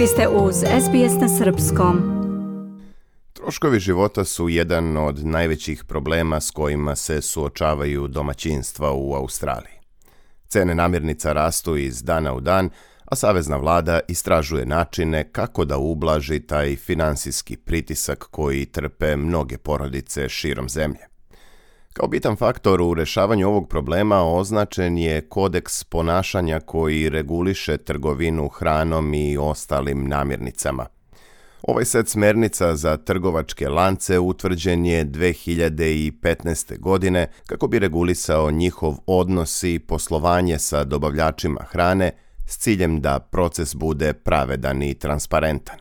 Vi ste uz SBS na Srpskom. Troškovi života su jedan od najvećih problema s kojima se suočavaju domaćinstva u Australiji. Cene namirnica rastu iz dana u dan, a savezna vlada istražuje načine kako da ublaži taj finansijski pritisak koji trpe mnoge porodice širom zemlje. Kao bitan faktor u rešavanju ovog problema označen je kodeks ponašanja koji reguliše trgovinu hranom i ostalim namirnicama. Ovaj set smernica za trgovačke lance utvrđen je 2015. godine kako bi regulisao njihov odnos i poslovanje sa dobavljačima hrane s ciljem da proces bude pravedan i transparentan.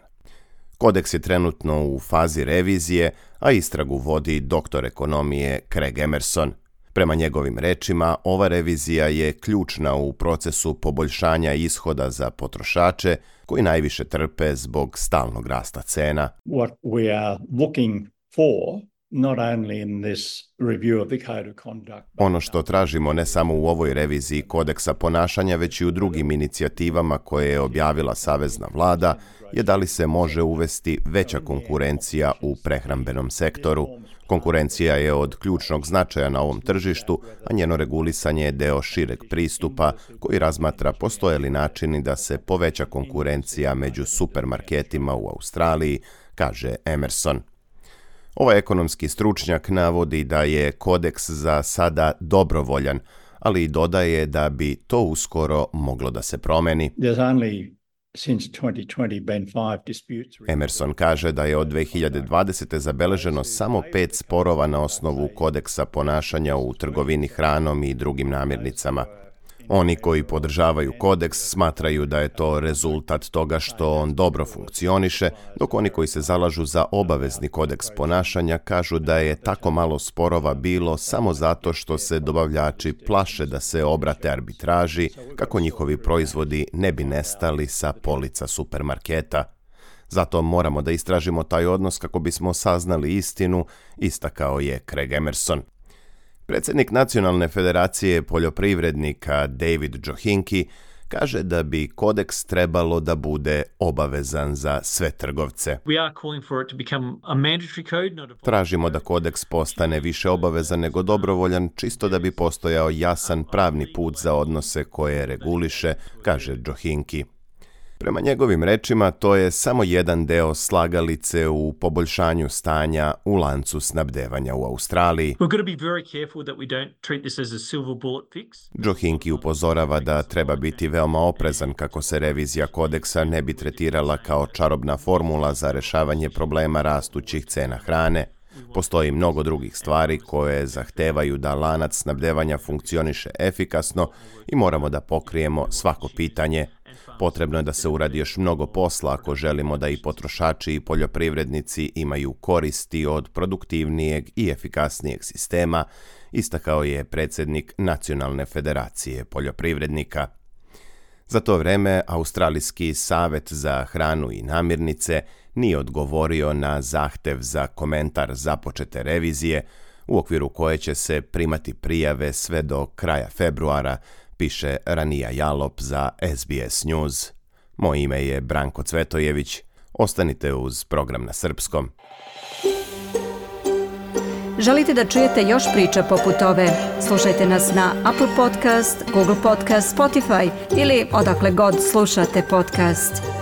Kodeks je trenutno u fazi revizije, a istragu vodi doktor ekonomije Craig Emerson. Prema njegovim rečima, ova revizija je ključna u procesu poboljšanja ishoda za potrošače koji najviše trpe zbog stalnog rasta cena. What we are looking for Ono što tražimo ne samo u ovoj reviziji kodeksa ponašanja, već i u drugim inicijativama koje je objavila Savezna vlada, je da li se može uvesti veća konkurencija u prehrambenom sektoru. Konkurencija je od ključnog značaja na ovom tržištu, a njeno regulisanje je deo šireg pristupa koji razmatra postoje li načini da se poveća konkurencija među supermarketima u Australiji, kaže Emerson. Ovaj ekonomski stručnjak navodi da je kodeks za sada dobrovoljan, ali i dodaje da bi to uskoro moglo da se promeni. Emerson kaže da je od 2020. zabeleženo samo pet sporova na osnovu kodeksa ponašanja u trgovini hranom i drugim namirnicama. Oni koji podržavaju kodeks smatraju da je to rezultat toga što on dobro funkcioniše, dok oni koji se zalažu za obavezni kodeks ponašanja kažu da je tako malo sporova bilo samo zato što se dobavljači plaše da se obrate arbitraži kako njihovi proizvodi ne bi nestali sa polica supermarketa. Zato moramo da istražimo taj odnos kako bismo saznali istinu, istakao je Craig Emerson. Predsednik Nacionalne federacije poljoprivrednika David Johinki kaže da bi kodeks trebalo da bude obavezan za sve trgovce. Tražimo da kodeks postane više obavezan nego dobrovoljan, čisto da bi postojao jasan pravni put za odnose koje reguliše, kaže Johinki. Prema njegovim rečima, to je samo jedan deo slagalice u poboljšanju stanja u lancu snabdevanja u Australiji. Johinki upozorava da treba biti veoma oprezan kako se revizija kodeksa ne bi tretirala kao čarobna formula za rešavanje problema rastućih cena hrane. Postoji mnogo drugih stvari koje zahtevaju da lanac snabdevanja funkcioniše efikasno i moramo da pokrijemo svako pitanje – Potrebno je da se uradi još mnogo posla ako želimo da i potrošači i poljoprivrednici imaju koristi od produktivnijeg i efikasnijeg sistema, istakao je predsednik Nacionalne federacije poljoprivrednika. Za to vreme Australijski savet za hranu i namirnice nije odgovorio na zahtev za komentar započete revizije, u okviru koje će se primati prijave sve do kraja februara piše Ranija Jalop za SBS News. Moje ime je Branko Cvetojević. Ostanite uz program na srpskom. Želite da čujete još priča poput ove? Slušajte nas na Apple Podcast, Google Podcast, Spotify ili odakle god slušate podcast.